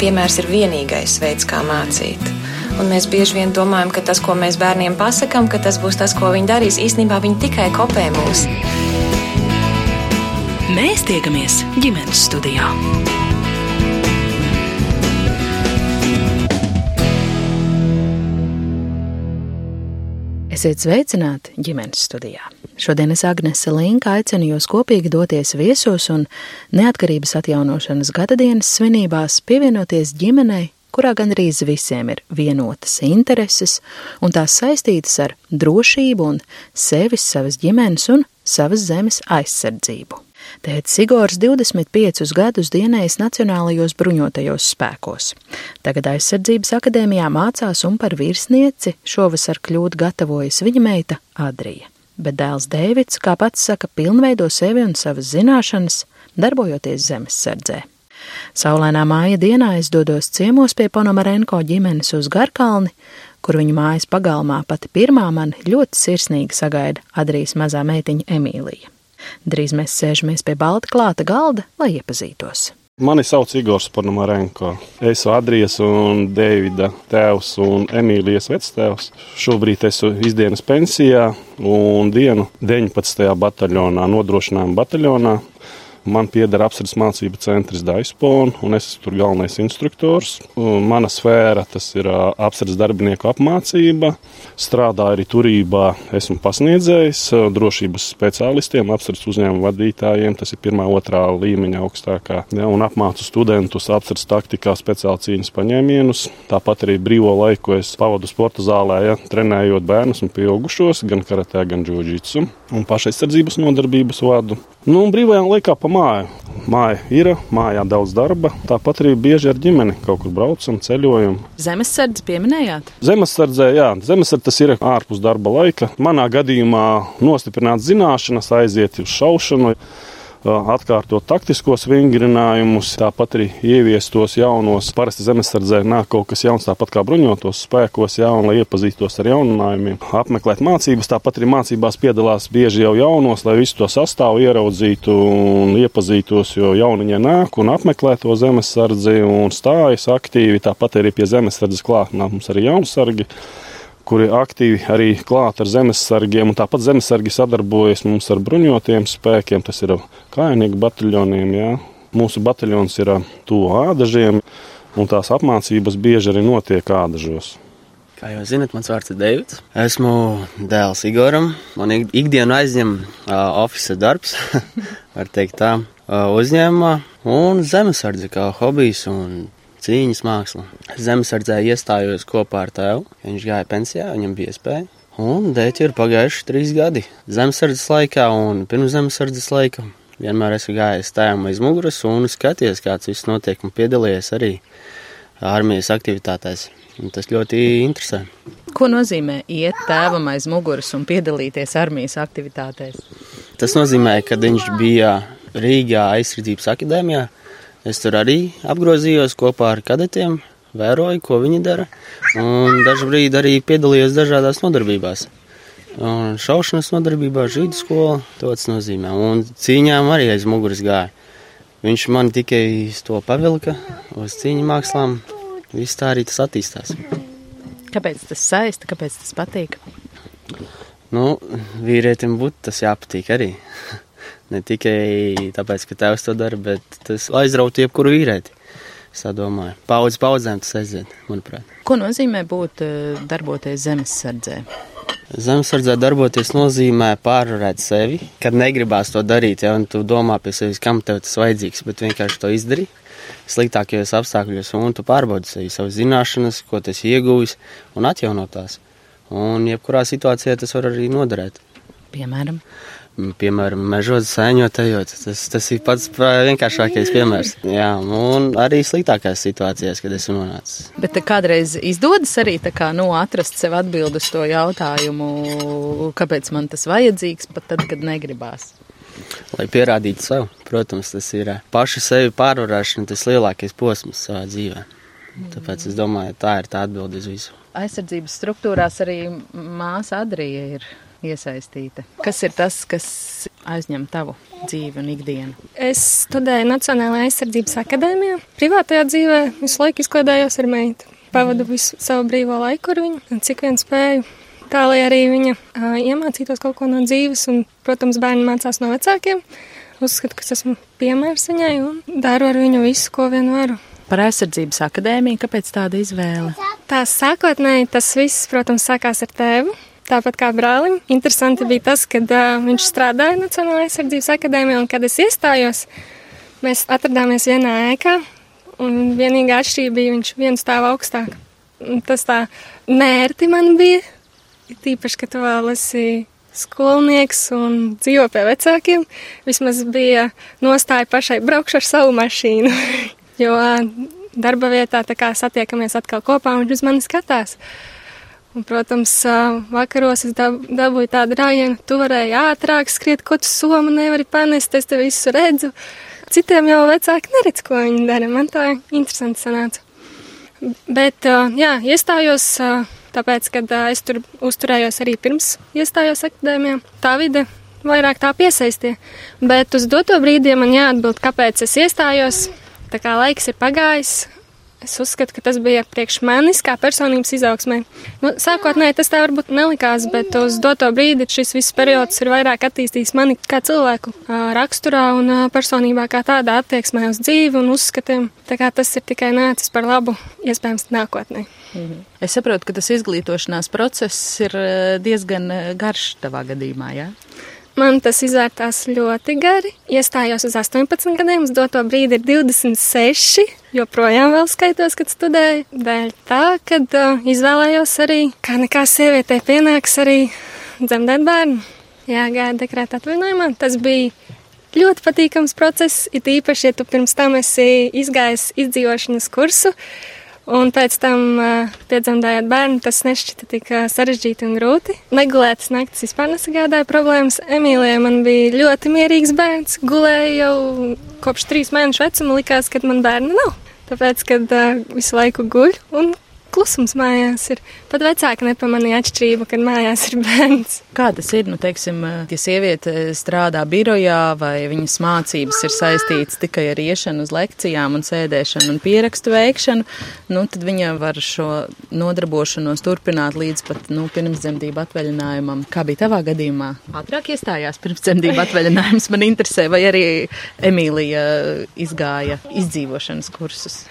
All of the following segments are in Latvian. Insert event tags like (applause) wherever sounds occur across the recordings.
piemērs ir vienīgais veids, kā mācīt. Un mēs bieži vien domājam, ka tas, ko mēs bērniem pasakām, ka tas būs tas, ko viņi darīs. Īsnībā viņi tikai kopē mūs. Mēs tiekamies ģimenes studijā. Esiet sveicināti ģimenes studijā. Šodien es Agnese Linka aicinu jūs kopīgi doties viesos un neatkarības atjaunošanas gadadienas svinībās pievienoties ģimenei, kurā gandrīz visiem ir vienotas intereses un tās saistītas ar drošību un sevis, savas ģimenes un savas zemes aizsardzību. Tēvs Sigors 25 gadus dienējis Nacionālajos bruņotajos spēkos. Tagad aizsardzības akadēmijā mācās un par virsnieci šovasar kļūt gatavojas viņa meita Adrija. Bet dēls Dēvids, kā pats saka, pilnveido sevi un savas zināšanas, darbojoties zemesardzē. Saulēnā māja dienā es dodos ciemos pie Ponomarenko ģimenes uz Garkalni, kur viņu mājas pagalmā pati pirmā man ļoti sirsnīgi sagaida Adrijas mazā meitiņa Emīlija. Drīz mēs sēžamies pie balta klāta galda, lai iepazītos. Mani sauc Igors Pornomarenko. Es esmu Adrijas un Deivida tēvs un Emīlijas vectēvs. Šobrīd esmu izdienas pensijā un dienu 19. bataļonā, nodrošinājuma bataļonā. Man pieder apsardzes mācību centrs Daispon, un es esmu tur galvenais instruktors. Mana sfēra tas ir apsardzes darbinieku apmācība. Strādāju arī turībā, esmu pasniedzējis drošības speciālistiem, apsardzes uzņēmumu vadītājiem. Tas ir pirmā, otrā līmeņa augstākā. Ja, un apmācu studentus apsardzes taktikā, speciāli cīņas paņēmienus. Tāpat arī brīvo laiku es pavadu sporta zālē, ja, trenējot bērnus un pieaugušos, gan karatē, gan džudžitsu. Un pašaizsardzības nodarbības vadu. Nu, un brīvajā laikā pa māju. Māja ir, mājā daudz darba. Tāpat arī bieži ar ģimeni kaut kur braucam, ceļojam. Zemesardze pieminējāt? Zemesardzē, jā, zemesardze tas ir ārpus darba laika. Manā gadījumā nostiprināt zināšanas, aiziet uz šaušanu atkārtot taktiskos vingrinājumus, tāpat arī ieviest tos jaunos. Parasti zemesardzē nāk kaut kas jauns, tāpat kā bruņotos spēkos, jā, un lai iepazītos ar jauninājumiem, apmeklēt mācības. Tāpat arī mācībās piedalās bieži jau jaunos, lai visu to sastāvu ieraudzītu un iepazītos, jo jauniņie nāk un apmeklē to zemesardzi un stājas aktīvi. Tāpat arī pie zemesardzes klāt mums arī jaunsargi kuri aktīvi arī klāt ar zemesargiem. Tāpat zemesargi sadarbojas mums ar bruņotiem spēkiem, tas ir kājnieku bataljoniem. Jā. Mūsu bataljons ir tuvu ādažiem, un tās apmācības bieži arī notiek ādažos. Kā jau zinat, mans vārds ir Deivids. Esmu dēls Igoram. Man ikdienu aizņem uh, oficiāls darbs, (laughs) var teikt tā, uh, uzņēmumā un zemesardze kā hobijs un cīņas māksla. Zemesardzē iestājos kopā ar tēvu. Viņš gāja pensijā, viņam bija iespēja. Un dēļ ir pagājuši trīs gadi. Zemesardzes laikā un pirms zemesardzes laika vienmēr esmu gājis tēvam aiz muguras un skaties, kāds viss notiek un piedalījies arī armijas aktivitātēs. Un tas ļoti interesē. Ko nozīmē iet tēvam aiz muguras un piedalīties armijas aktivitātēs? Tas nozīmē, ka viņš bija Rīgā aizsardzības akadēmijā, Es tur arī apgrozījos kopā ar kadetiem, vēroju, ko viņi dara, un dažu brīdi arī piedalījos dažādās nodarbībās. Un šaušanas nodarbībā, žīdu skolā, to nozīmē. Un cīņām arī aiz muguras gāja. Viņš man tikai to pavilka uz cīņu mākslām. Viss tā arī tas attīstās. Kāpēc tas saista, kāpēc tas patīk? Nu, vīrietim būtu tas jāpatīk arī. (laughs) Ne tikai tāpēc, ka tēvs to dara, bet tas aizrautu jebkuru vīrieti. Es domāju, paudzes paudzēm tas aiziet, manuprāt. Ko nozīmē būt eh, darboties zemesardzē? Zemesardzē darboties nozīmē pārvarēt sevi, kad negribās to darīt, ja tu domā pie sevis, kam tev tas vajadzīgs, bet vienkārši to izdarīt sliktākajos apstākļos, un tu pārbaudi sevi, savas zināšanas, ko tas ieguvis, un atjaunotās. Un jebkurā situācijā tas var arī noderēt. Piemēram, piemēram, mežos sēņotājot. Tas, tas ir pats vienkāršākais piemērs. Jā, un arī sliktākās situācijās, kad esmu nonācis. Bet kādreiz izdodas arī kā, nu, atrast sev atbildi uz to jautājumu, kāpēc man tas vajadzīgs, pat tad, kad negribās. Lai pierādītu sev, protams, tas ir paša sevi pārvarēšana, tas lielākais posms savā dzīvē. Tāpēc es domāju, tā ir tā atbilde uz visu. Aizsardzības struktūrās arī māsa Adrija ir iesaistīta. Kas ir tas, kas aizņem tavu dzīvi un ikdienu? Es studēju Nacionālajā aizsardzības akadēmijā. Privātajā dzīvē visu laiku izklaidējos ar meitu. Pavadu visu savu brīvo laiku ar viņu, cik vien spēju. Tā lai arī viņa uh, iemācītos kaut ko no dzīves, un, protams, bērni mācās no vecākiem. Uzskatu, ka esmu piemērs viņai un daru ar viņu visu, ko vien varu. Par aizsardzības akadēmiju, kāpēc tāda izvēle? Tā sākotnēji tas viss, protams, sākās ar tēvu. Tāpat kā brālim. Interesanti bija tas, kad uh, viņš strādāja Nacionālajā aizsardzības akadēmijā, un kad es iestājos, mēs atradāmies vienā ēkā, un vienīgā atšķirība bija viņš viens stāv augstāk. Un tas tā nērti man bija, tīpaši, ka tu vēl esi skolnieks un dzīvo pie vecākiem. Vismaz bija nostāja pašai braukšu ar savu mašīnu, (laughs) jo darba vietā tā kā satiekamies atkal kopā un viņš uz mani skatās. Un, protams, vakaros es dab, dabūju tādu rājienu, tu varēji ātrāk skriet, ko tu somu nevari panest, es te visu redzu. Citiem jau vecāki neredz, ko viņi dara. Man tā interesanti sanāca. Bet, jā, iestājos, tāpēc, kad es tur uzturējos arī pirms iestājos akadēmijā. Tā vide vairāk tā piesaistīja. Bet uz doto brīdi man jāatbild, kāpēc es iestājos. Tā kā laiks ir pagājis, Es uzskatu, ka tas bija priekš manis kā personības izaugsmē. Nu, sākotnēji tas tā varbūt nelikās, bet uz doto brīdi šis viss periods ir vairāk attīstījis mani kā cilvēku raksturā un personībā kā tādā attieksmē uz dzīvi un uzskatiem. Tā kā tas ir tikai nācis par labu, iespējams, nākotnē. Mhm. Es saprotu, ka tas izglītošanās process ir diezgan garš tavā gadījumā, jā? Ja? Man tas izvērtās ļoti gari. Iestājos uz 18 gadiem, uz doto brīdi ir 26, joprojām vēl skaitos, kad studēju. Dēļ tā, kad uh, izvēlējos arī, kā nekā sievietei pienāks arī dzemdēt bērnu. Jā, gāja dekrēta atvaļinājumā. Tas bija ļoti patīkams process, it īpaši, ja tu pirms tam esi izgājis izdzīvošanas kursu. Uh, Un pēc tam uh, piedzemdējot bērnu, tas nešķita tik uh, sarežģīti un grūti. Negulētas naktis vispār nesagādāja problēmas. Emīlijai man bija ļoti mierīgs bērns. Gulēja jau kopš trīs mēnešu vecuma, likās, ka man bērna nav. Tāpēc, kad uh, visu laiku guļ un klusums mājās ir. Pat vecāki nepamanīja atšķirību, kad mājās ir bērns. Kā tas ir, nu, teiksim, ja sieviete strādā birojā vai viņas mācības ir saistītas tikai ar iešanu uz lekcijām un sēdēšanu un pierakstu veikšanu, nu, tad viņa var šo nodarbošanos turpināt līdz pat, nu, pirmsdzemdību atvaļinājumam. Kā bija tavā gadījumā? Ātrāk iestājās pirmsdzemdību atvaļinājums man interesē, vai arī Emīlija izgāja izdzīvošanas kursus?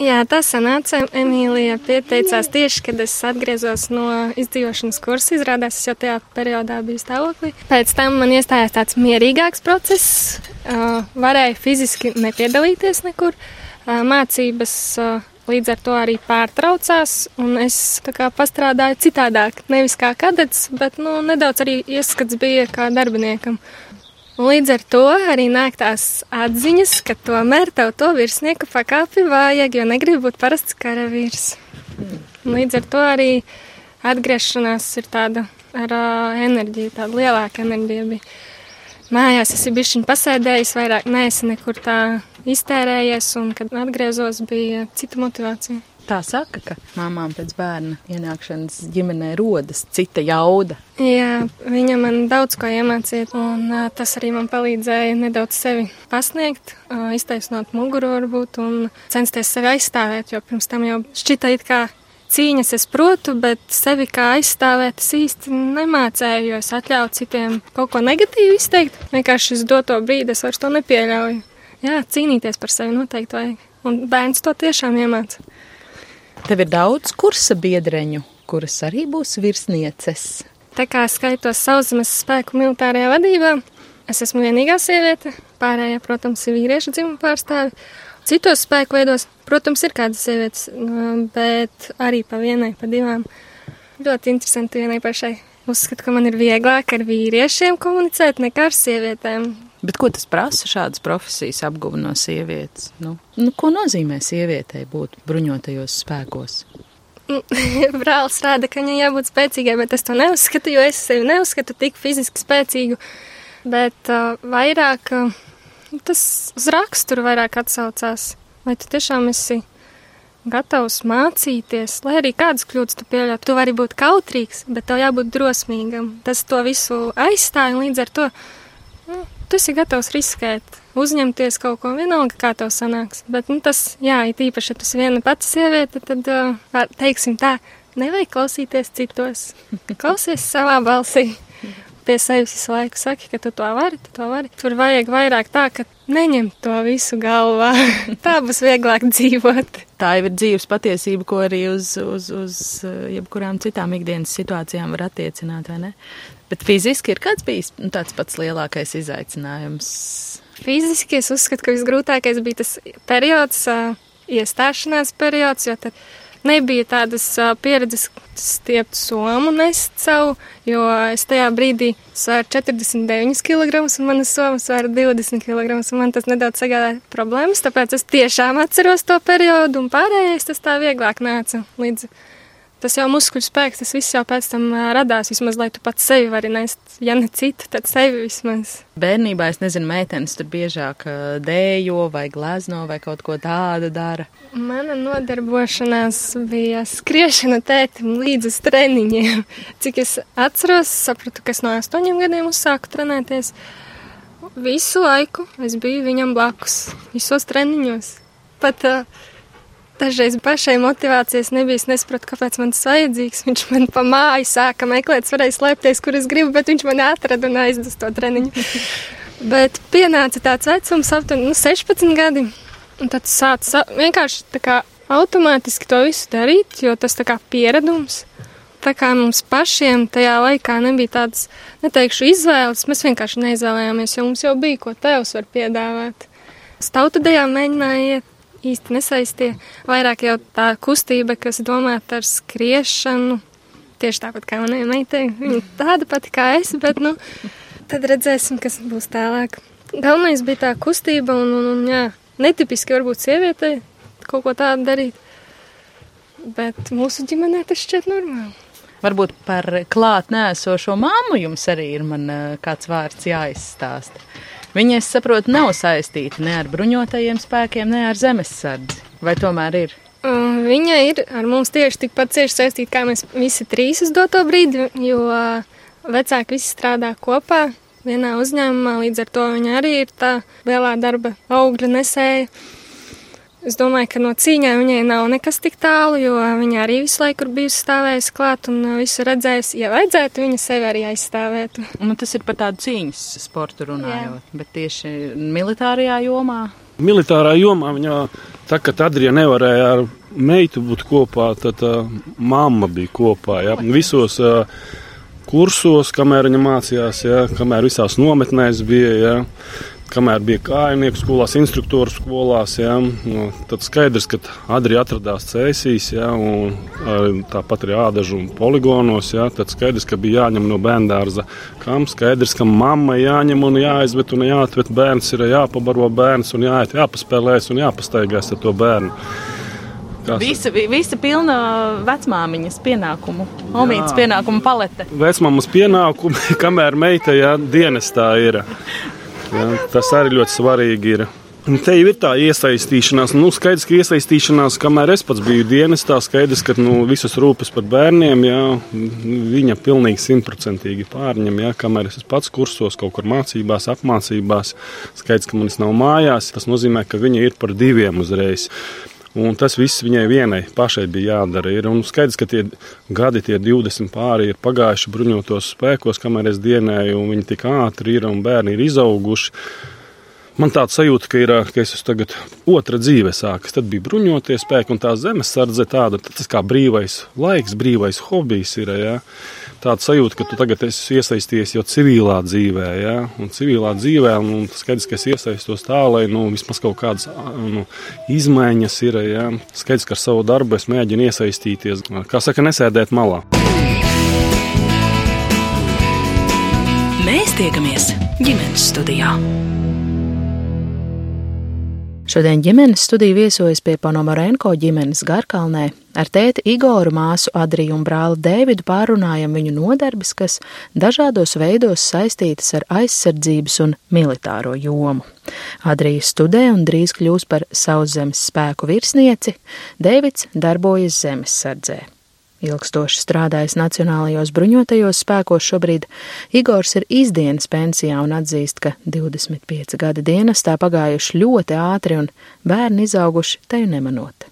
Jā, tas sanāca. Emīlija pieteicās tieši, kad es atgriezos no izdzīvošanas kursa. Izrādās, es jau tajā periodā biju stāvoklī. Pēc tam man iestājās tāds mierīgāks process. Uh, varēju fiziski nepiedalīties nekur. Uh, mācības uh, līdz ar to arī pārtraucās, un es tā pastrādāju citādāk. Nevis kā kadets, bet nu, nedaudz arī ieskats bija kā darbiniekam. Un līdz ar to arī nāk tās atziņas, ka tomēr tev to virsnieku pakāpi vajag, jo negribu būt parasts karavīrs. Un līdz ar to arī atgriešanās ir tāda ar uh, enerģiju, tāda lielāka enerģija bija. Mājās es biju pasēdējis, vairāk neesi nekur tā iztērējies, un kad atgriezos, bija cita motivācija. Tā saka, ka mamām pēc bērna ienākšanas ģimenē rodas cita jauda. Jā, viņa man daudz ko iemācīja, un uh, tas arī man palīdzēja nedaudz sevi pasniegt, uh, iztaisnot muguru varbūt un censties sevi aizstāvēt, jo pirms tam jau šķita it kā cīņas es protu, bet sevi kā aizstāvēt es īsti nemācēju, jo es atļauju citiem kaut ko negatīvu izteikt. Vienkārši uz doto brīdi es vairs to nepieļauju. Jā, cīnīties par sevi noteikti vajag. Un bērns to tiešām iemāca. Tev ir daudz kursa biedreņu, kuras arī būs virsnieces. Tā kā skaitos sauszemes spēku militārajā vadībā, es esmu vienīgā sieviete, pārējie, protams, ir vīriešu dzimuma pārstāvi. Citos spēku veidos, protams, ir kādas sievietes, bet arī pa vienai, pa divām. Ļoti interesanti vienai pašai. Uzskatu, ka man ir vieglāk ar vīriešiem komunicēt nekā ar sievietēm. Bet ko tas prasa šādas profesijas apguva no sievietes? Nu, nu, ko nozīmē sievietei būt bruņotajos spēkos? (laughs) Brālis rāda, ka viņai jābūt spēcīgai, bet es to neuzskatu, jo es sevi neuzskatu tik fiziski spēcīgu. Bet uh, vairāk uh, tas uz raksturu vairāk atsaucās. Vai tu tiešām esi gatavs mācīties, lai arī kādas kļūdas tu pieļautu. Tu vari būt kautrīgs, bet tev jābūt drosmīgam. Tas to visu aizstāja un līdz ar to tu esi gatavs riskēt, uzņemties kaut ko vienalga, kā tev sanāks. Bet nu, tas, jā, it īpaši, ja tu esi viena pati sieviete, tad, teiksim tā, nevajag klausīties citos. Klausies savā balsī pie sevis visu laiku saki, ka tu to vari, tu to vari. Tur vajag vairāk tā, ka neņem to visu galvā. (laughs) tā būs vieglāk dzīvot. Tā jau ir dzīves patiesība, ko arī uz, uz, uz jebkurām citām ikdienas situācijām var attiecināt, vai ne? Bet fiziski ir kāds bijis tāds pats lielākais izaicinājums. Fiziski es uzskatu, ka visgrūtākais bija tas periods, iestāšanās periods, jo tad nebija tādas pieredzes stiept somu nest savu, jo es tajā brīdī svēru 49 kg un manas somas svēra 20 kg un man tas nedaudz sagādāja problēmas, tāpēc es tiešām atceros to periodu un pārējais tas tā vieglāk nāca līdz tas jau muskuļu spēks, tas viss jau pēc tam radās, vismaz, lai tu pats sevi vari nest, ja ne citu, tad sevi vismaz. Bērnībā, es nezinu, meitenes tur biežāk dējo vai glezno vai kaut ko tādu dara. Mana nodarbošanās bija skriešana tētim līdz uz treniņiem. Cik es atceros, sapratu, ka es no astoņiem gadiem uzsāku trenēties. Visu laiku es biju viņam blakus, visos treniņos. Pat uh, Dažreiz pašai motivācijas nebija. Es nesapratu, kāpēc man tas vajadzīgs. Viņš man pa māju sāka meklēt, es varēju slēpties, kur es gribu, bet viņš man atrada un aizdas to treniņu. (laughs) bet pienāca tāds vecums, aptuveni nu, 16 gadi. Un tad sāca vienkārši kā automātiski to visu darīt, jo tas kā pieredums. Tā kā mums pašiem tajā laikā nebija tādas, neteikšu, izvēles, mēs vienkārši neizvēlējāmies, jo mums jau bija, ko tevs var piedāvāt. Stautudējā mēģināja iet īsti nesaistīja. Vairāk jau tā kustība, kas domāta ar skriešanu, tieši tāpat kā manai meitai. Viņa tāda pati kā es, bet nu, tad redzēsim, kas būs tālāk. Galvenais bija tā kustība un, un, un jā, netipiski varbūt sievietei kaut ko tādu darīt, bet mūsu ģimenē tas šķiet normāli. Varbūt par klāt nēsošo māmu jums arī ir man kāds vārds jāizstāsta. Viņa, es saprotu, nav saistīta ne ar bruņotajiem spēkiem, ne ar zemesardzi. Vai tomēr ir? Uh, viņa ir ar mums tieši tikpat cieši saistīta, kā mēs visi trīs uz doto brīdi, jo uh, vecāki visi strādā kopā vienā uzņēmumā, līdz ar to viņa arī ir tā lielā darba augļa nesēja. Es domāju, ka no cīņām viņai nav nekas tik tālu, jo viņa arī visu laiku ir bijusi stāvējusi klāt un visu redzējusi. Ja vajadzētu, viņa sevi arī aizstāvētu. Un tas ir par tādu cīņas sportu runājot, Jā. bet tieši militārajā jomā. Militārā jomā viņa tā, ka Adrija nevarēja ar meitu būt kopā, tad uh, mamma bija kopā. Ja? Visos uh, kursos, kamēr viņa mācījās, ja? kamēr visās nometnēs bija. Ja? Kamēr bija kājnieku skolās, instruktoru skolās, ja, nu, tad skaidrs, ka Adrija atradās cēsīs, ja, un tāpat arī ādažu un poligonos, ja, tad skaidrs, ka bija jāņem no bērndārza, kam skaidrs, ka mamma jāņem un jāizved un jāatved bērns, ir jāpabaro bērns un jāiet, jāpaspēlēs un jāpastaigās ar to bērnu. Visa, visa pilna vecmāmiņas pienākumu, omītas pienākumu palete. Vecmāmas pienākumi, (laughs) kamēr meita jā, dienestā ir. Ja, tas arī ļoti svarīgi ir. Un te jau ir tā iesaistīšanās. Nu, skaidrs, ka iesaistīšanās, kamēr es pats biju dienestā, skaidrs, ka nu, visas rūpes par bērniem, jā, viņa pilnīgi simtprocentīgi pārņem. Jā, kamēr es pats kursos, kaut kur mācībās, apmācībās, skaidrs, ka manis nav mājās. Tas nozīmē, ka viņa ir par diviem uzreiz. Un tas viss viņai vienai pašai bija jādara. Ir. Skaidrs, ka tie gadi, tie 20 pāri ir pagājuši bruņotos spēkos, kamēr es dienēju, un viņi tik ātri ir un bērni ir izauguši. Man tāds sajūta, ka, ir, ka es esmu tagad otra dzīve sākas. Tad bija bruņotie spēki un tā zemesardze tāda, tas kā brīvais laiks, brīvais hobijs ir. Ja? Tāda sajūta, ka tu tagad esi iesaistījies jau civilā dzīvē. Ja? Un civilā dzīvē, un skaidrs, ka es iesaistos tā, lai nu, vismaz kaut kādas nu, izmaiņas ir. Ja? Skaidrs, ka ar savu darbu es mēģinu iesaistīties, kā saka, nesēdēt malā. Mēs tiekamies ģimenes studijā. Šodien ģimenes studija viesojas pie Panomarenko ģimenes Garkalnē. Ar tēti Igoru, māsu Adriju un brāli Dēvidu pārunājam viņu nodarbes, kas dažādos veidos saistītas ar aizsardzības un militāro jomu. Adrija studē un drīz kļūs par sauszemes spēku virsnieci, Dēvids darbojas zemesardzē. Ilgstoši strādājis Nacionālajos bruņotajos spēkos, šobrīd Igors ir izdienas pensijā un atzīst, ka 25 gadi dienestā pagājuši ļoti ātri un bērni izauguši teju nemanot.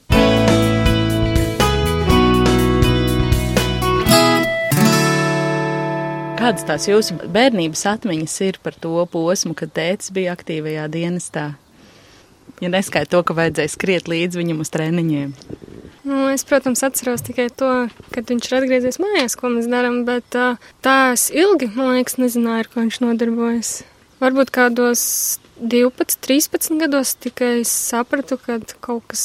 Kādas tās jūsu bērnības atmiņas ir par to posmu, kad tēvs bija aktīvajā dienestā? Ja neskaidro to, ka vajadzēja skriet līdzi viņam uz treniņiem. Nu, es, protams, atceros tikai to, kad viņš ir atgriezies mājās, ko mēs darām, bet tā es ilgi, man liekas, nezināju, ar ko viņš nodarbojas. Varbūt kādos 12, 13 gados tikai sapratu, ka kaut kas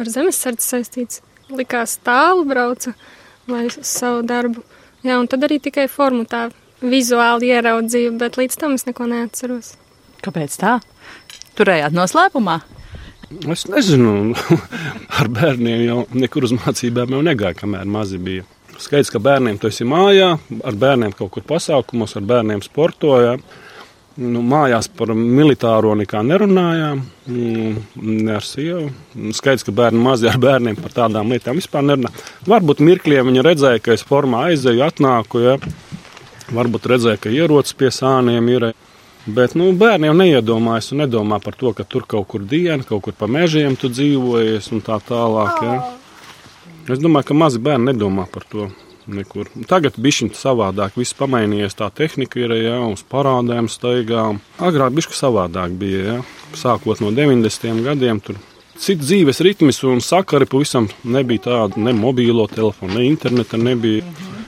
ar zemesardzi saistīts. Likās tālu brauca vai savu darbu. Jā, un tad arī tikai formu tā vizuāli ieraudzīju, bet līdz tam es neko neatceros. Kāpēc tā? Turējāt noslēpumā? Es nezinu, (laughs) ar bērniem jau nekur uz mācībām jau negāja, kamēr mazi bija. Skaidrs, ka bērniem tas ir mājā, ar bērniem kaut kur pasākumos, ar bērniem sportojām. Nu, mājās par militāro nekā nerunājām, ne ar sievu. Skaidrs, ka bērni mazi ar bērniem par tādām lietām vispār nerunā. Varbūt mirkliem viņa redzēja, ka es formā aizēju, atnāku. Ja. Varbūt redzēja, ka ierocis pie sāniem ir. Bet nu, bērni jau neiedomājas un nedomā par to, ka tur kaut kur diena, kaut kur pa mežiem tu dzīvojies un tā tālāk. Ja? Es domāju, ka mazi bērni nedomā par to. Nekur. Tagad bija savādāk. Viss pamainījies. Tā tehnika ir jau uz parādēm, staigām. Agrāk bija savādāk. Bija, ja? Sākot no 90. gadiem. Tur cits dzīves ritms un sakari pavisam nebija tāda. Ne mobīlo telefonu, ne interneta nebija.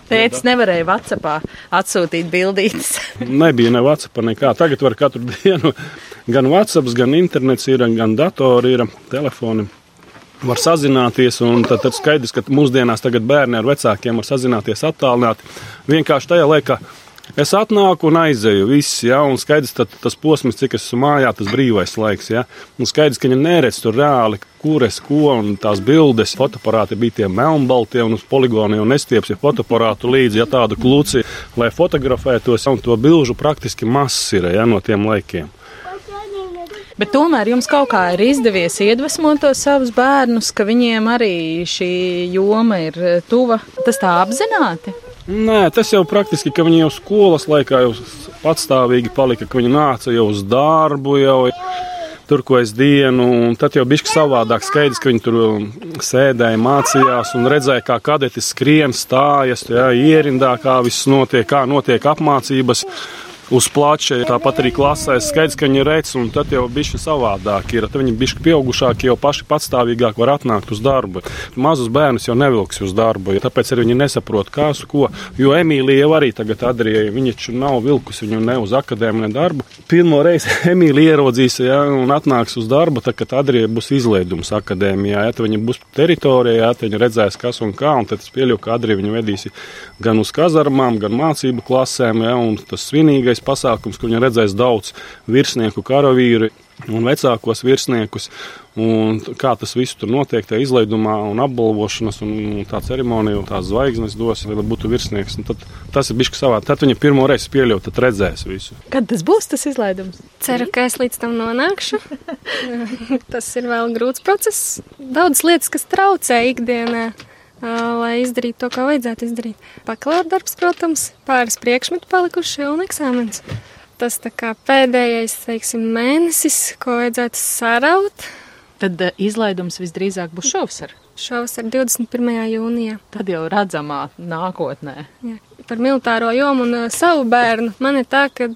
Tētis nevarēja Vācijā atsūtīt bildītas. (laughs) Nebija ne Vācijā, nekā. Tagad var katru dienu (laughs) gan Vācijā, gan internets, ir, gan datori, ir telefoni. Var sazināties, un tad, tad skaidrs, ka mūsdienās bērni ar vecākiem var sazināties attālināti. Vienkārši tajā laikā Es atnāku un aizēju. Viss, ja, un skaidrs, tad, tas posms, cik es esmu mājā, tas brīvais laiks. Ja, un skaidrs, ka viņi neredz tur reāli, kur es ko, un tās bildes, fotoaparāti bija tie melnbaltie, un uz poligonu jau nestiepsi fotoaparātu līdzi, ja tādu kluci, lai fotografētos, un to bilžu praktiski mazs ir ja, no tiem laikiem. Bet tomēr jums kaut kā ir izdevies iedvesmot tos savus bērnus, ka viņiem arī šī joma ir tuva. Tas tā apzināti? Nē, tas jau praktiski, ka viņi jau skolas laikā jau patstāvīgi palika, ka viņi nāca jau uz darbu, jau tur, ko es dienu, un tad jau bija savādāk. Skaidrs, ka viņi tur sēdēja, mācījās un redzēja, kā kadeti skrien, stājas, jā, ierindā, kā viss notiek, kā notiek apmācības uz plāča. Tāpat arī klasē skaidrs, ka viņi redz, un tad jau bija savādāk. Ir. Tad viņi bija pieaugušāki, jau paši patstāvīgāk var atnākt uz darbu. Mazus bērnus jau nevilks uz darbu, tāpēc arī viņi nesaprot, kas ko. Jo Emīlija jau arī tagad atdarīja, viņa taču nav vilkus viņu ne uz akadēmiju, ne darbu. Pirmo reizi (laughs) Emīlija ieraudzīs ja, un atnāks uz darbu, tad, kad Adrija būs izlaidums akadēmijā. Ja, tad viņa būs teritorijā, ja, tad viņa redzēs, kas un kā, un tad es pieļauju, ka Adrija viņu vedīs gan uz kazarmām, gan mācību klasēm, ja, un tas svinīgais lielais pasākums, kur viņi redzēs daudz virsnieku, karavīru un vecākos virsniekus. Un kā tas viss tur notiek, tā izlaidumā un apbalvošanas un, tā ceremonija, un tās zvaigznes dos, lai būtu virsnieks. Un tad, tas ir bijis savā. Tad viņi pirmo reizi pieļaus, tad redzēs visu. Kad tas būs tas izlaidums? Ceru, ka es līdz tam nonākšu. (laughs) tas ir vēl grūts process. Daudz lietas, kas traucē ikdienā lai izdarītu to, ko vajadzētu izdarīt. Bakalaura darbs, protams, pāris priekšmetu palikuši un eksāmens. Tas kā pēdējais, teiksim, mēnesis, ko vajadzētu saraut. Tad izlaidums visdrīzāk būs šovasar. Šovasar 21. jūnijā. Tad jau redzamā nākotnē. Jā. Par militāro jomu un savu bērnu man ir tā, ka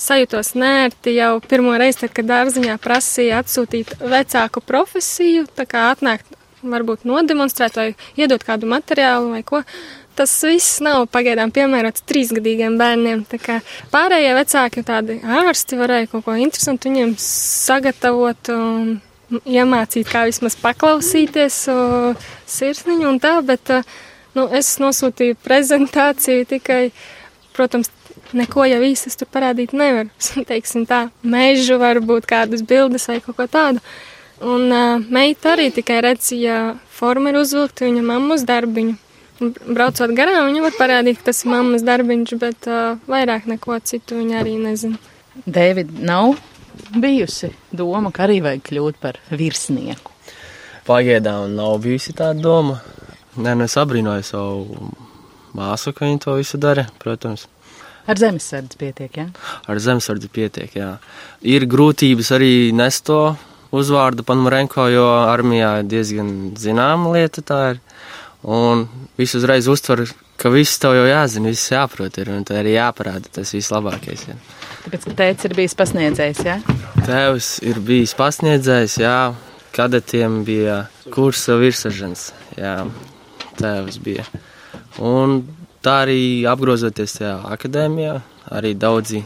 sajūtos nērti jau pirmo reizi, tad, kad dārziņā prasīja atsūtīt vecāku profesiju, tā kā atnākt varbūt nodemonstrēt vai iedot kādu materiālu vai ko. Tas viss nav pagaidām piemērots trīsgadīgiem bērniem. Pārējie vecāki, tādi ārsti, varēja kaut ko interesantu viņiem sagatavot un iemācīt, kā vismaz paklausīties sirsniņu un tā, bet nu, es nosūtīju prezentāciju tikai, protams, neko jau īsti tur parādīt nevaru. (laughs) Teiksim tā, mežu varbūt kādas bildes vai kaut ko tādu. Un uh, meita arī tikai redz, ja forma ir uzvilkta viņa mammas darbiņu. Un Braucot garām, viņa var parādīt, ka tas ir mammas darbiņš, bet uh, vairāk neko citu viņa arī nezina. Dēvid, nav bijusi doma, ka arī vajag kļūt par virsnieku. Pagaidām nav bijusi tāda doma. Nē, nu es abrīnoju savu māsu, ka viņa to visu dara, protams. Ar zemesardzi pietiek, ja? Ar zemesardzi pietiek, jā. Ir grūtības arī nest to uzvārdu Panmarenko, jo armijā diezgan zināma lieta tā ir. Un visu uzreiz uztver, ka viss tev jau jāzina, viss jāprot ir, un tā arī jāparāda tas vislabākais. Jā. Tāpēc, ka tēvs ir bijis pasniedzējs, ja? Tēvs ir bijis pasniedzējs, jā, kadetiem bija kursa virsažens, jā, tēvs bija. Un tā arī apgrozoties tajā akadēmijā, arī daudzi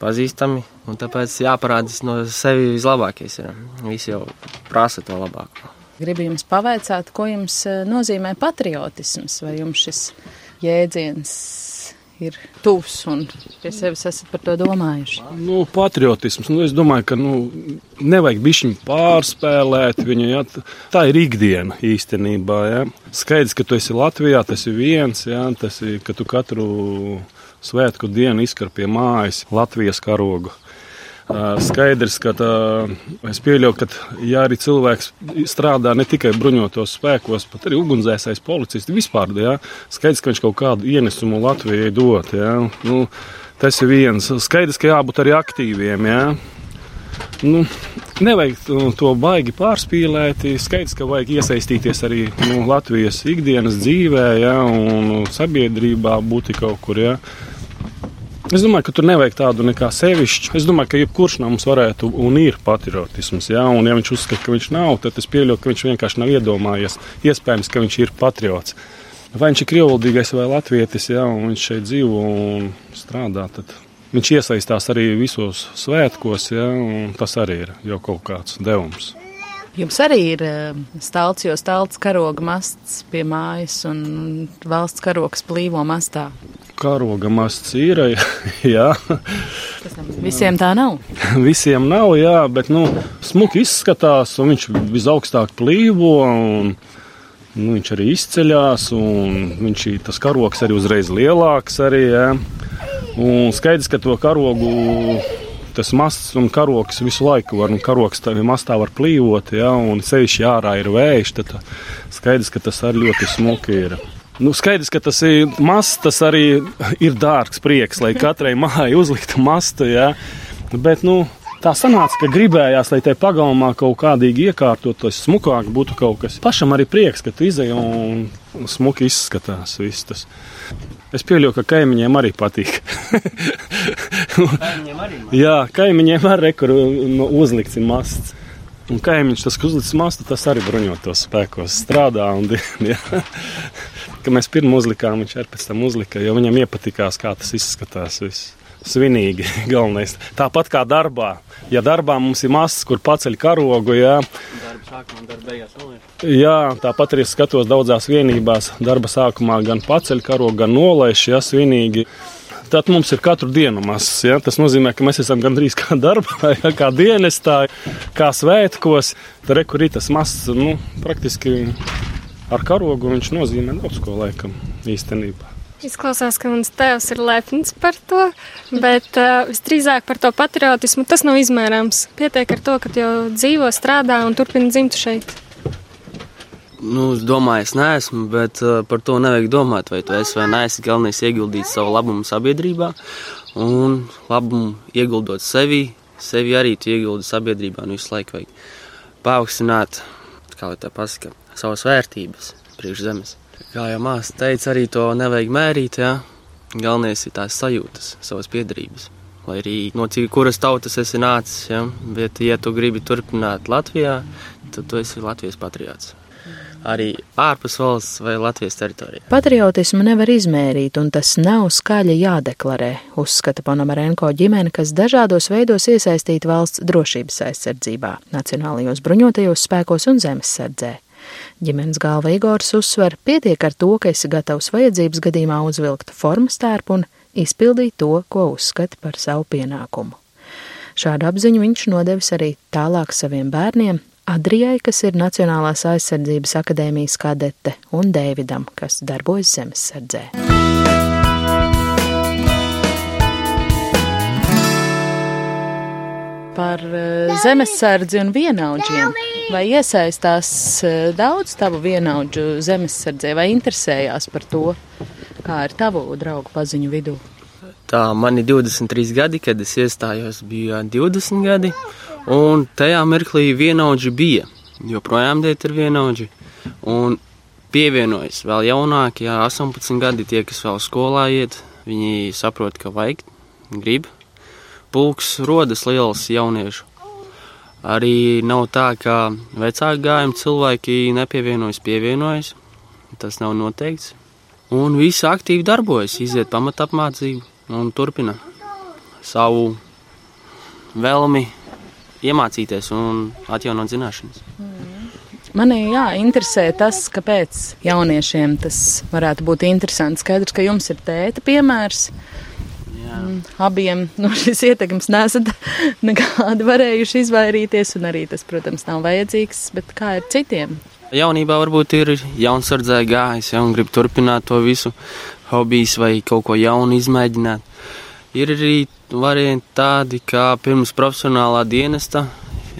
pazīstami, un tāpēc jāparādas no sevi vislabākais ir. Visi jau prasa to labāko. Gribu jums pavaicāt, ko jums eh, nozīmē patriotisms, vai jums šis jēdziens ir tuvs un pie sevis esat par to domājuši? Nu, patriotisms. Nu, es domāju, ka nu, nevajag bišķiņu pārspēlēt viņu. Ja? Tā ir ikdiena īstenībā. Ja? Skaidrs, ka tu esi Latvijā, tas ir viens, ja? tas ir, ka tu katru svētku dienu izkar pie mājas Latvijas karogu. Skaidrs, ka tā, es pieļauju, ka ja arī cilvēks strādā ne tikai bruņotos spēkos, bet arī ugunsdzēsējs, policists vispār, ja, skaidrs, ka viņš kaut kādu ienesumu Latvijai dot. Ja. Nu, tas ir viens. Skaidrs, ka jābūt arī aktīviem. Ja. Nu, nevajag to, baigi pārspīlēt. Skaidrs, ka vajag iesaistīties arī nu, Latvijas ikdienas dzīvē, ja, un sabiedrībā būt kaut kur. Ja. Es domāju, ka tur nevajag tādu nekā sevišķu. Es domāju, ka jebkurš no mums varētu un ir patriotisms. Ja? Un, ja viņš uzskata, ka viņš nav, tad es pieļauju, ka viņš vienkārši nav iedomājies. Iespējams, ka viņš ir patriots. Vai viņš ir krievlīgais vai latvietis, ja? viņš šeit dzīvo un strādā, tad viņš iesaistās arī visos svētkos, ja? un tas arī ir jau kaut kāds devums. Jums arī ir stāsts, jo stāsts karoga masts pie mājas un valsts karogs plīvo mastā. Karoga masts ir. (laughs) jā. Visiem tā nav. (laughs) Visiem nav, jā, bet nu, smuki izskatās, un viņš visaugstāk plīvo. Un, nu, viņš arī izceļas, un viņš tas karogs arī uzreiz lielāks. Arī, jā. Un skaidrs, ka to karogu tas masts un karoks visu laiku var, un karoks tā mastā var plīvot, ja, un sevišķi ārā ir vējš, tad skaidrs, ka tas arī ļoti smuki ir. Nu, skaidrs, ka tas ir masts, tas arī ir dārgs prieks, lai katrai mājai uzliktu mastu, ja, bet, nu, Tā sanāca, ka gribējās, lai te pagalmā kaut kādīgi iekārtotos, smukāk būtu kaut kas. Pašam arī prieks, ka tu izēji un smuki izskatās viss tas. Es pieļauju, ka kaimiņiem arī patīk. Kaimiņiem arī. Jā, kaimiņiem arī kur nu, uzlikts ir masts. Un kaimiņš, tas, kas uzlicis mastu, tas arī bruņotos spēkos strādā. Un, (laughs) jā. Kad mēs pirmo uzlikām, viņš arī pēc tam uzlika, jo viņam iepatikās, kā tas izskatās. Viss svinīgi. (laughs) Galvenais. Tāpat kā darbā. Ja darbā mums ir masas, kur paceļ karogu, jā, sākumā, beigās jā, tāpat arī skatos daudzās vienībās. Darba sākumā gan paceļ karogu, gan nolaiž, ja svinīgi. Tad mums ir katru dienu masas. Ja? Tas nozīmē, ka mēs esam gandrīz kā (laughs) darbā, ja? kā dienestā, kā svētkos. Tur ir tas masas, nu, praktiski ar karogu viņš nozīmē daudz ko laikam īstenībā. Izklausās, ka mans tēvs ir lepns par to, bet uh, visdrīzāk par to patriotismu tas nav izmērāms. Pietiek ar to, ka jau dzīvo, strādā un turpini dzimt šeit. Nu, es domāju, es neesmu, bet uh, par to nevajag domāt, vai tu esi vai neesi. Galvenais ieguldīt savu labumu sabiedrībā, un labumu ieguldot sevi, sevi arī tu ieguldi sabiedrībā. Nu, visu laiku vajag paaugstināt, kā lai tā pasaka, savas vērtības priekš zemes. Kā jau māsa teica, arī to nevajag mērīt, jā. Galvenais ir tās sajūtas, savas piedarības. Lai arī no cik, kuras tautas esi nācis, ja? bet, ja tu gribi turpināt Latvijā, tad tu esi Latvijas patriots arī ārpus valsts vai Latvijas teritorijā. Patriotismu nevar izmērīt, un tas nav skaļi jādeklarē, uzskata Ponomarenko ģimene, kas dažādos veidos iesaistīta valsts drošības aizsardzībā, nacionālajos bruņotajos spēkos un zemesardzē. Ģimenes galva Igors uzsver, pietiek ar to, ka esi gatavs vajadzības gadījumā uzvilkt formas tērpu un izpildīt to, ko uzskati par savu pienākumu. Šādu apziņu viņš nodevis arī tālāk saviem bērniem, Adrijai, kas ir Nacionālās aizsardzības akadēmijas kadete, un Dēvidam, kas darbojas zemesardzē. Par eh, zemesardzi un vienaudžiem. Vai iesaistās eh, daudz tavu vienaudžu zemesardzē, vai interesējās par to, kā ir tavu draugu paziņu vidū? Tā man ir 23 gadi, kad es iestājos, bija 20 gadi, un tajā mirklī vienaudži bija. Joprojām dēt ir vienaudži. Un pievienojas vēl jaunākie, 18 gadi, tie, kas vēl skolā iet, viņi saprot, ka vajag, grib pulks rodas liels jauniešu. Arī nav tā, ka vecāku gājumu cilvēki nepievienojas, pievienojas. Tas nav noteikts. Un visi aktīvi darbojas, iziet pamatapmācību un turpina savu vēlmi iemācīties un atjaunot zināšanas. Manī jā, interesē tas, kāpēc jauniešiem tas varētu būt interesanti. Skaidrs, ka jums ir tēta piemērs. Mm, abiem no šīs ietekmes nesat (laughs) nekādi varējuši izvairīties, un arī tas, protams, nav vajadzīgs, bet kā ir citiem? Jaunībā varbūt ir jaunsardzē gājis, ja un grib turpināt to visu hobijs vai kaut ko jaunu izmēģināt. Ir arī varianti tādi, kā pirms profesionālā dienesta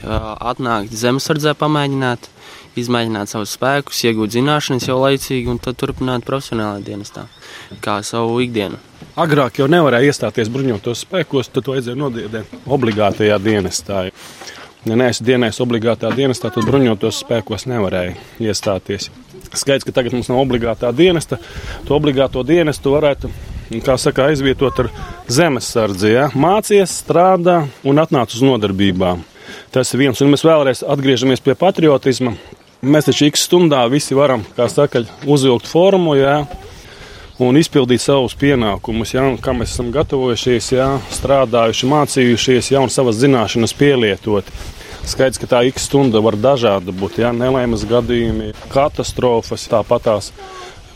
atnākt zemesardzē pamēģināt, izmēģināt savus spēkus, iegūt zināšanas jau laicīgi un tad turpināt profesionālajā dienestā, kā savu ikdienu. Agrāk jau nevarēja iestāties bruņotos spēkos, tad to vajadzēja nodiedēt obligātajā dienestā. Ja neesi dienējis obligātā dienestā, tad bruņotos spēkos nevarēja iestāties. Skaidrs, ka tagad mums nav obligātā dienesta. To obligāto dienestu varētu saka, aizvietot ar zemesardzi. Ja? Mācies, strādā un atnāc uz nodarbībām. Tas ir viens, un mēs vēlreiz atgriežamies pie patriotisma. Mēs taču ik stundā visi varam, kā saka, uzvilkt formu. Ja? Un izpildīt savus pienākumus, ja, kā mēs esam gatavojušies, ja, strādājuši, mācījušies, ja, un savas zināšanas pielietot. Skaidrs, ka tā ik stunda var dažāda būt, ja nelaimes gadījumi, katastrofas, tāpatās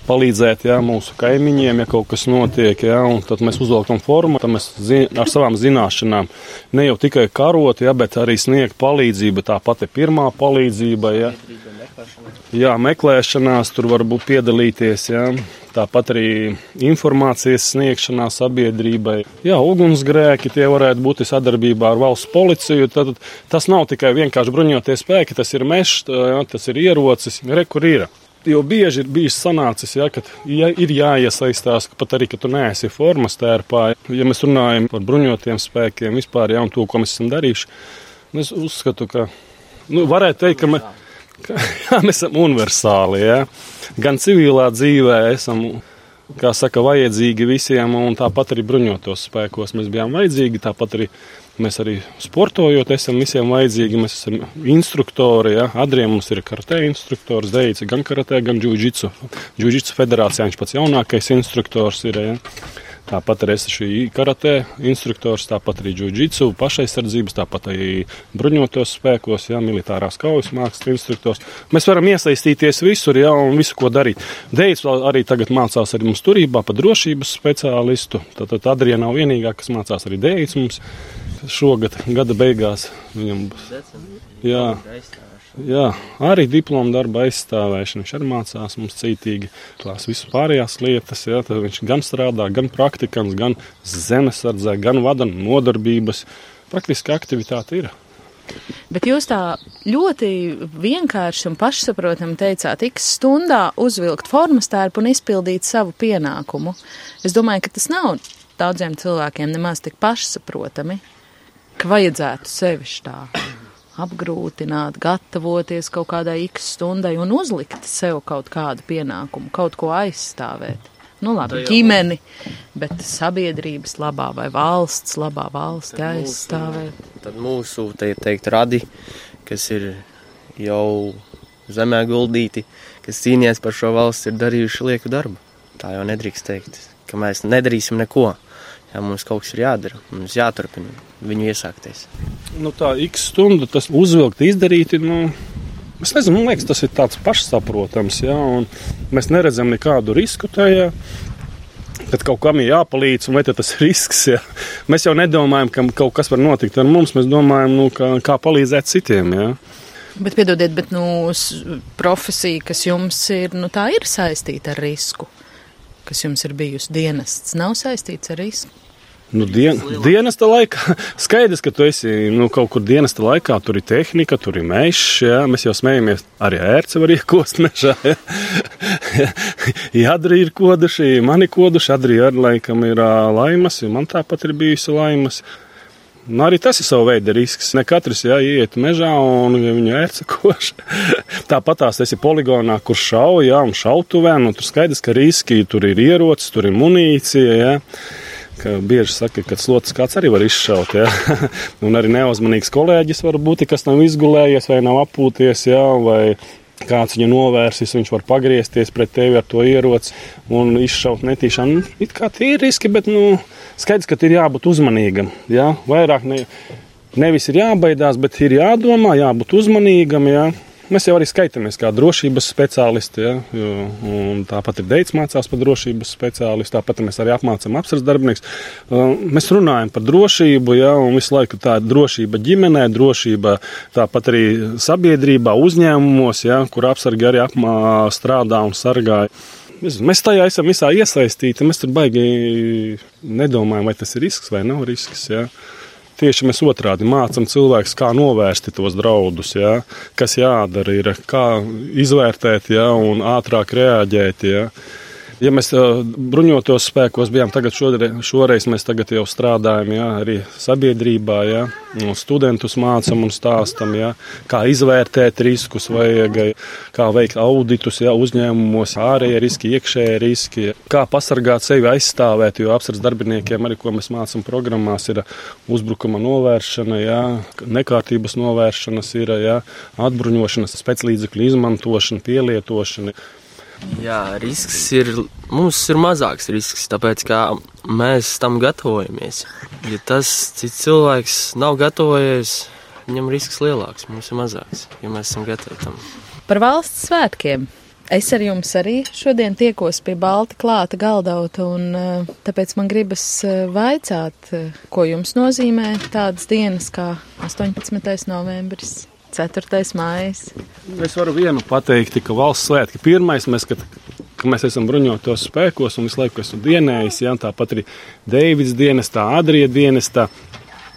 palīdzēt ja, mūsu kaimiņiem, ja kaut kas notiek. Ja, tad mēs uzvelkam formu, tad mēs zin, ar savām zināšanām ne jau tikai karot, ja, bet arī sniegt palīdzību. Tā pati pirmā palīdzība, ja, jā, meklēšanās, tur var būt piedalīties. Ja. Tāpat arī informācijas sniegšanā sabiedrībai. Jā, ugunsgrēki tie varētu būt sadarbībā ar valsts policiju. Tad tas nav tikai vienkārši bruņoties spēki, tas ir mežs, tas ir ierocis, re, kur ir. Jo bieži ir bijis sanācis, ja, ka ja ir jāiesaistās, pat arī, ka tu neesi formas tērpā. Ja mēs runājam par bruņotiem spēkiem vispār, ja, un to, ko mēs esam darījuši, es uzskatu, ka nu, varētu teikt, ka, ka (laughs) jā, mēs esam universāli. Ja gan civilā dzīvē esam. Kā saka, vajadzīgi visiem, un tāpat arī bruņotos spēkos mēs bijām vajadzīgi. Tāpat arī mēs arī sportojot, esam visiem vajadzīgi. Mēs esam instruktori. Ja? Adriem mums ir karatē instruktors, Deicis, gan karatē, gan džudžitsu. Džudžitsu federācijā viņš pats jaunākais instruktors ir. Ja? Tāpat arī es esmu karatē instruktors, tāpat arī džudžitsu, pašaizsardzības, tāpat arī bruņotos spēkos, jā, militārās kaujas mākslas instruktors. Mēs varam iesaistīties visur, jā, un visu, ko darīt. Deits arī tagad mācās arī mums turībā par drošības speciālistu. Tātad Adriana nav vienīgā, kas mācās arī Deits mums šogad gada beigās. Viņam būs. Jā. Jā, arī diplomu darba aizstāvēšana. Viņš arī mācās mums cītīgi tās visas pārējās lietas. Jā, viņš gan strādā, gan praktikants, gan zemesardzē, gan vada nodarbības. Praktiski aktivitāte ir. Bet jūs tā ļoti vienkārši un pašsaprotami teicāt, ik stundā uzvilkt formas tērpu un izpildīt savu pienākumu. Es domāju, ka tas nav daudziem cilvēkiem nemaz tik pašsaprotami, ka vajadzētu sevišķi tā apgrūtināt, gatavoties kaut kādai x stundai un uzlikt sev kaut kādu pienākumu, kaut ko aizstāvēt. Nu, labi, ģimeni, bet sabiedrības labā vai valsts labā valsti aizstāvēt. Tad mūsu, te ir teikt, radi, kas ir jau zemē guldīti, kas cīnījās par šo valsts, ir darījuši lieku darbu. Tā jau nedrīkst teikt, ka mēs nedarīsim neko. Jā, mums kaut kas ir jādara, mums jāturpina viņu iesākties. Nu, tā x stunda, tas uzvilkt, izdarīt. Nu... Es nezinu, man liekas, tas ir tāds pašsaprotams, ja, un mēs neredzam nekādu risku tajā. Kad kaut kam ir jāpalīdz, vai tas ir risks, ja. mēs jau nedomājam, ka kaut kas var notikt ar mums. Mēs domājam, nu, kā, kā palīdzēt citiem. Ja. Bet, piedodiet, bet nu, profesija, kas jums ir, nu, tā ir saistīta ar risku, kas jums ir bijusi dienests, nav saistīts ar risku. Nu, dien, dienesta laikā (laughs) skaidrs, ka tu esi nu, kaut kur dienesta laikā. Tur ir tehnika, tur ir mežs. Ja? Mēs jau smējamies, arī ērce var iekost mežā. (laughs) Ja? Jadri ir koduši, mani koduši, Adri ar laikam ir laimas, man tāpat ir bijusi laimas. Nu, arī tas ir sava veida risks. Ne katrs jā, iet mežā un viņa ērce (laughs) koš. Tāpat tās esi poligonā, kur šauja, un šautuvē. Nu, tur skaidrs, ka riski tur ir ierocis, tur ir munīcija. Jā. Ka bieži saka, ka slotas kāds arī var izšaut. Ja? (laughs) un arī neuzmanīgs kolēģis var būt, kas nav izgulējies vai nav apūties. Ja? Vai kāds viņu novērsis, viņš var pagriezties pret tevi ar to ieroci un izšaut netīšām. Nu, it kā tie ir riski, bet nu, skaidrs, ka ir jābūt uzmanīgam. Ja? Vairāk ne, nevis ir jābaidās, bet ir jādomā, jābūt uzmanīgam. Ja? Mēs jau arī skaitāmies kā drošības speciālisti. Ja, jo, tāpat ir Deits mācās par drošības speciālistu, tāpat mēs arī apmācām apsardzes darbinieks. Mēs runājam par drošību, ja, un visu laiku tā ir drošība ģimenē, drošība tāpat arī sabiedrībā, uzņēmumos, ja, kur apsargi arī apmā, strādā un sargā. Mēs tajā esam visā iesaistīti. Mēs tur baigi nedomājam, vai tas ir risks vai nav risks. Ja. Tieši mēs otrādi mācām cilvēkus, kā novērst tos draudus, ja? kas jādara, ir, kā izvērtēt ja? un ātrāk reaģēt. Ja? Ja mēs bruņotos spēkos bijām, tagad šoreiz, šoreiz mēs jau strādājam jā, arī sabiedrībā, jā, studentus mācām un stāstam, jā, kā izvērtēt riskus, vajag, kā veikt auditus jā, uzņēmumos, ārējie riski, iekšējie riski, kā pasargāt sevi, aizstāvēt, jo apsardz darbiniekiem arī, ko mēs mācām programmās, ir uzbrukuma novēršana, jā, nekārtības novēršanas, ir jā, atbruņošanas, spēclīdzekļu izmantošana, pielietošana. Jā, risks ir. Mums ir mazāks risks, tāpēc mēs tam gatavojamies. Ja tas cits cilvēks nav gatavojies, viņam risks lielāks, mums ir mazāks, ja mēs esam gatavi tam. Par valsts svētkiem. Es ar jums arī šodien tiekos pie balta klāta galdauta, un eh, tāpēc man gribas eh, vaicāt, eh, ko jums nozīmē tādas dienas kā 18. novembris. 4. mājas. Es varu vienu pateikt, ka valsts svētki pirmais mēs, kad, ka mēs esam bruņotos spēkos un visu laiku esmu dienējis, ja, tāpat arī Deivids dienestā, Adrija dienestā.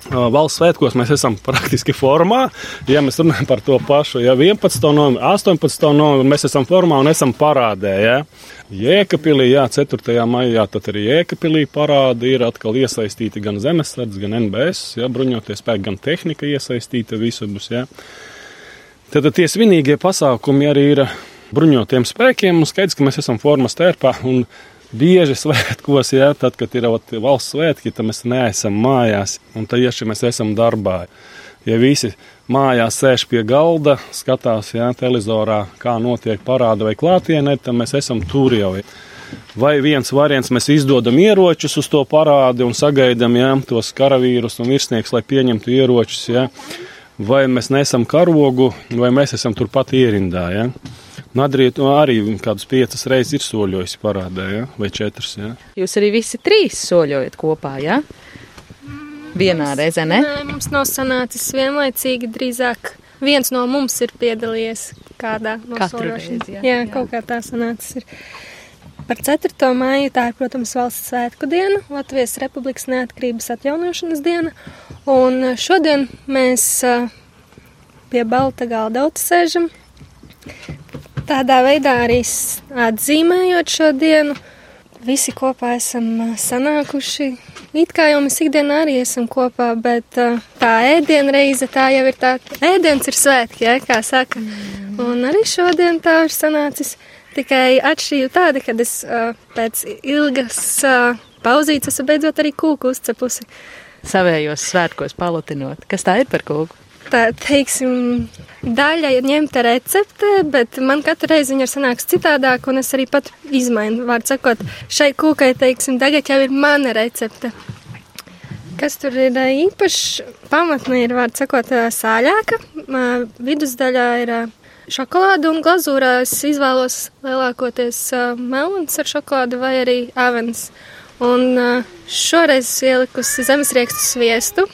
Valsts svētkos mēs esam praktiski formā. Ja mēs runājam par to pašu, ja 11. novembrī, 18. novembrī mēs esam formā un esam parādē. Ja. Jēkabīlī, jā, 4. maijā, tad arī Jēkabīlī parādi ir atkal iesaistīti gan zemesardze, gan NBS, ja, bruņoties spēki, gan tehnika iesaistīta visubus. Ja. Tad tie svinīgie pasākumi arī ir bruņotiem spēkiem, un skaidrs, ka mēs esam formas tērpā. Bieži svētkos, ja, tad, kad ir ot, valsts svētki, tad mēs neesam mājās, un tad tieši mēs esam darbā. Ja visi mājās sēž pie galda, skatās ja, televizorā, kā notiek parāda vai klātienē, tad mēs esam tur jau. Vai viens variants mēs izdodam ieročus uz to parādi un sagaidām ja, tos karavīrus un virsniekus, lai pieņemtu ieročus. Ja. Vai mēs nesam karogu, vai mēs esam turpat ierindā. Ja. Madrīt nu, arī kādas piecas reizes ir soļojis parādē, ja? vai četras. Ja? Jūs arī visi trīs soļojat kopā, jā? Ja? Vienā mums, reizē, ne? Nē, mums nav sanācis vienlaicīgi, drīzāk viens no mums ir piedalījies kādā no soļošanas. Jā, jā, jā, kaut kā tā sanācis ir. Par 4. māju tā ir, protams, valsts svētku diena, Latvijas Republikas neatkarības atjaunošanas diena, un šodien mēs pie balta galda sēžam Tādā veidā arī atzīmējot šo dienu, visi kopā esam sanākuši. It kā jau mēs ikdienā arī esam kopā, bet tā ēdienreize tā jau ir tā, ēdiens ir svētki, ja, kā saka. Un arī šodien tā ir sanācis. Tikai atšķirība tāda, ka es pēc ilgas pauzītes esmu beidzot arī kūku uzcepusi. Savējos svētkos palutinot. Kas tā ir par kūku? Tā, teiksim, daļa ir ņemta recepte, bet man katru reizi viņa ir sanāks citādāk, un es arī pat izmainu. Vārds sakot, šai kūkai, teiksim, tagad jau ir mana recepte. Kas tur ir īpašs? Pamatne ir, vārds sakot, sāļāka. Vidusdaļā ir šokolāde un glazūrā es izvēlos lielākoties melns ar šokolādi vai arī avens. Un šoreiz ielikusi zemesriekstu sviestu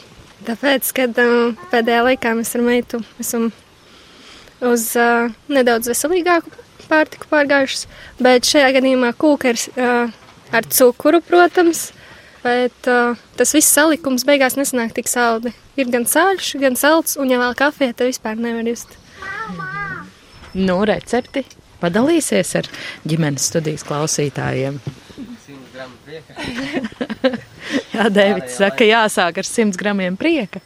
Tāpēc, kad um, pēdējā laikā mēs ar meitu esam uz uh, nedaudz veselīgāku pārtiku pārgājušas, bet šajā gadījumā kūka ir uh, ar cukuru, protams, bet uh, tas viss salikums beigās nesanāk tik saldi. Ir gan sāļš, gan salds, un ja vēl kafija, tad vispār nevar just. Nu, recepti padalīsies ar ģimenes studijas klausītājiem. (laughs) Jā, Dēvids saka, jāsāk ar 100 gramiem prieka.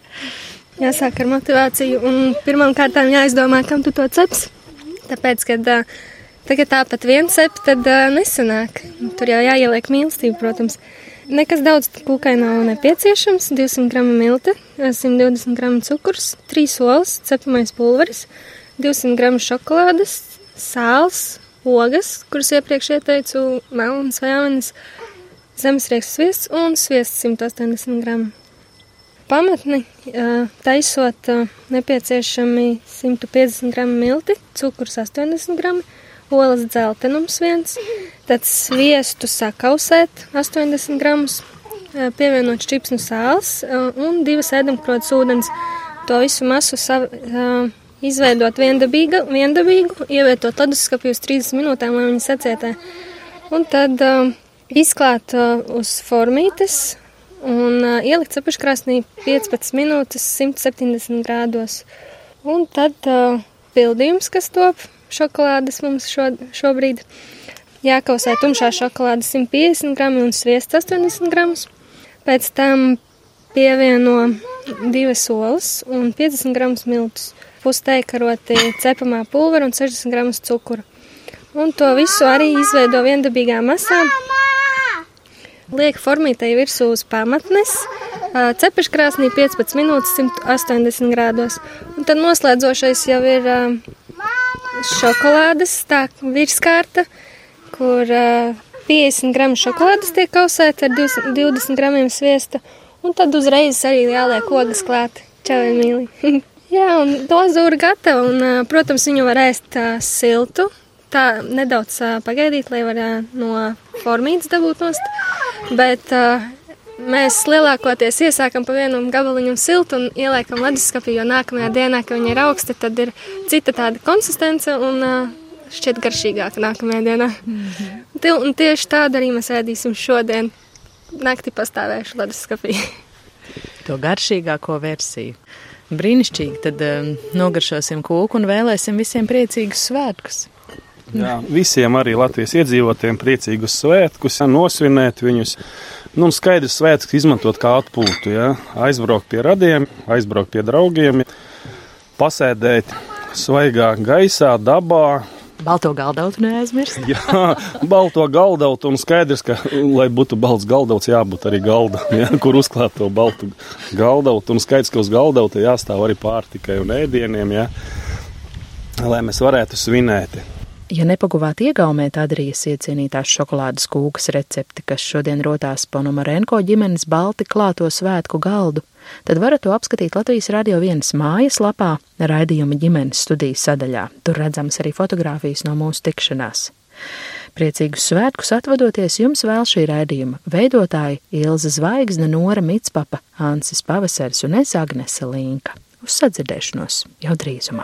Jāsāk ar motivāciju, un pirmām kārtām jāizdomā, kam tu to ceps. Tāpēc, kad tagad tāpat viens cep, tad nesanāk. Tur jau jāieliek mīlestība, protams. Nekas daudz kūkai nav nepieciešams. 200 gramu milti, 120 gramu cukurs, 3 olas, cepamais pulveris, 200 gramu šokolādes, sāls, ogas, kuras iepriekš ieteicu, melnas vai amenas, zemesrieks sviests un sviests 180 gramu. Pamatni taisot nepieciešami 150 gramu milti, cukurs 80 gramu, olas dzeltenums viens, tad sviestu sakausēt 80 gramus, pievienot čipsnu sāls un divas ēdamkrotas ūdens. To visu masu sav, izveidot viendabīgu, viendabīgu ievietot leduskapī uz 30 minūtēm, lai viņi sacietē. Un tad uh, izklāt uh, uz formītes un uh, ielikt cepuškrāsnī 15 minūtes 170 grādos. Un tad uh, pildījums, kas top šokolādes mums šo, šobrīd. Jākausē tumšā šokolāde 150 grami un sviests 80 gramus. Pēc tam pievieno divas olas un 50 gramus miltus, pusteikaroti cepamā pulvera un 60 gramus cukura. Un to visu arī izveido viendabīgā masā. Liek formītei virsū uz pamatnes, cepeškrāsnī 15 minūtes 180 grādos. Un tad noslēdzošais jau ir šokolādes tā virskārta, kur 50 gramu šokolādes tiek kausēta ar 20 gramiem sviesta. Un tad uzreiz arī jāliek ogas klāt. Čau, Emīlija! (laughs) Jā, un glazūra gatava, un, protams, viņu var ēst siltu, tā nedaudz pagaidīt, lai varētu no formītas dabūt nost. Bet uh, mēs lielākoties iesākam pa vienam gabaliņam siltu un ieliekam leduskapī, jo nākamajā dienā, kad viņi ir augsti, tad ir cita tāda konsistence un uh, šķiet garšīgāka nākamajā dienā. Mm -hmm. Un tieši tādu arī mēs ēdīsim šodien. Naktī pastāvēšu leduskapī. to garšīgāko versiju. Brīnišķīgi, tad um, nogaršosim kūku un vēlēsim visiem priecīgus svētkus. Jā, visiem arī Latvijas iedzīvotājiem priecīgus svētkus, ja, nosvinēt viņus. Nu, skaidrs, svētkus izmantot kā atpūtu. Ja. Aizbraukt pie radiem, aizbraukt pie draugiem, pasēdēt svaigā gaisā, dabā. Balto galdautu neaizmirst. Jā, balto galdautu un skaidrs, ka, lai būtu balts galdauts, jābūt arī galdam, ja, kur uzklāt to baltu galdautu. Un skaidrs, ka uz galdauta jāstāv arī pārtikai un ēdieniem, ja, lai mēs varētu svinēt. Ja nepaguvāt iegaumēt Adrijas iecienītās šokolādes kūkas recepti, kas šodien rotās Ponomarenko ģimenes balti klāto svētku galdu, tad varat to apskatīt Latvijas radio vienas mājas lapā, raidījuma ģimenes studijas sadaļā. Tur redzams arī fotogrāfijas no mūsu tikšanās. Priecīgus svētkus atvadoties jums vēl šī raidījuma veidotāji Ilza Zvaigzne, Nora Mitspapa, Ansis Pavasaris un es Agnese Līnka. Uz sadzirdēšanos jau drīzumā!